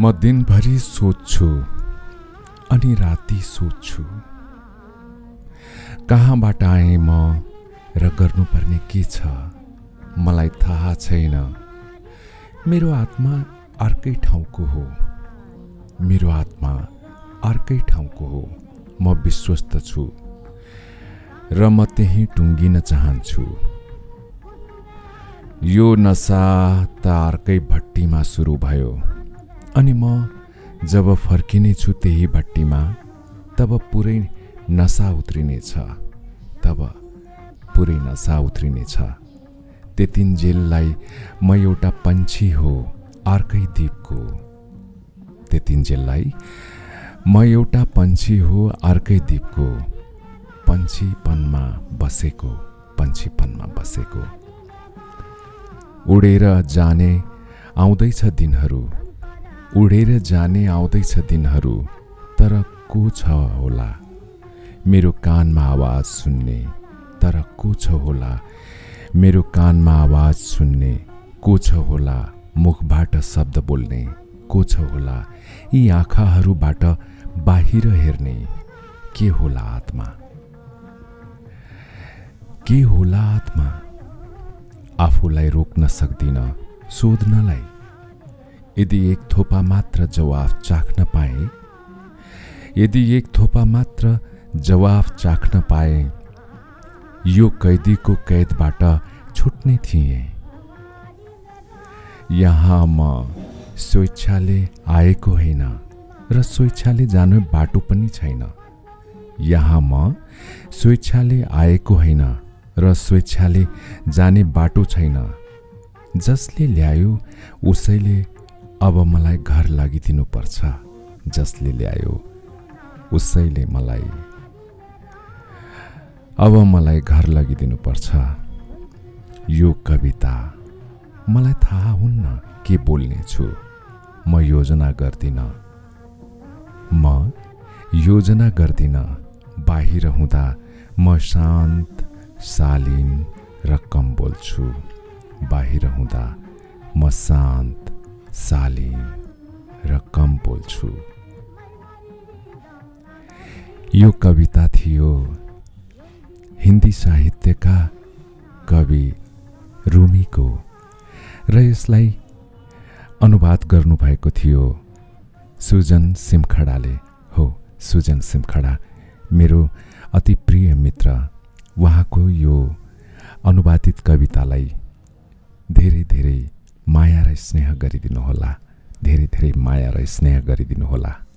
म दिनभरि सोध्छु अनि राति सोध्छु। कहाँबाट आएँ म र गर्नुपर्ने के छ? मलाई थाहा छैन। मेरो आत्मा अर्कै ठाउँको हो। मेरो आत्मा अर्कै ठाउँको हो। म विश्वस्त छु र म त्यहीँ टुङ्गिन चाहन्छु। यो नसा त अर्कै भट्टीमा सुरु भयो। अनि म जब फर्किनेछु त्यही भट्टीमा तब पुरै नसा उत्रिनेछ तब पुरै नसा उत्रिनेछ। त्यतिन्जेललाई म एउटा पन्छी हो अर्कै द्वीपको त्यतिन्जेललाई म एउटा पन्छी हो अर्कै द्वीपको पन्छीपनमा बसेको पन्छीपनमा बसेको। उडेर जाने आउँदैछ दिनहरू। उडेर जाने आउँदैछ दिनहरू तर को छ होला? मेरो कानमा आवाज सुन्ने तर को छ होला? मेरो कानमा आवाज सुन्ने को छ होला? मुखबाट शब्द बोल्ने को छ होला? यी आँखाहरूबाट बाहिर हेर्ने के होला आत्मा? के होला आत्मा? आफूलाई रोक्न सक्दिन सोध्नलाई यदि एक थोपा मात्र जवाफ चाख्न पाए यदि एक थोपा मात्र जवाफ चाख्न पाए यो कैदीको कैदबाट छुट्ने थिएँ। यहाँ म स्वेच्छाले आएको होइन र स्वेच्छाले जाने बाटो पनि छैन। यहाँ म स्वेच्छाले आएको होइन र स्वेच्छाले जाने बाटो छैन। जसले ल्यायो उसैले अब मलाई घर लगिदिनुपर्छ जसले ल्यायो। उसैले मलाई। अब मलाई घर लगिदिनुपर्छ यो कविता। मलाई थाहा हुन्न के बोल्नेछु। म योजना गर्दिनँ। म योजना गर्दिनँ। बाहिर हुँदा म शान्त शालीन र कम बोल्छु बाहिर हुँदा म शान्त शालीन र कम बोल्छु। यो कविता थियो हिन्दी साहित्यका कवि रुमीको र यसलाई अनुवाद गर्नुभएको थियो सुजन सिमखडाले। हो सुजन सिमखडा मेरो अति प्रिय मित्र उहाँको यो अनुवादित कवितालाई धेरै धेरै स्नेह गरिदिनुहोला। धेरै धेरै माया र स्नेह गरिदिनुहोला।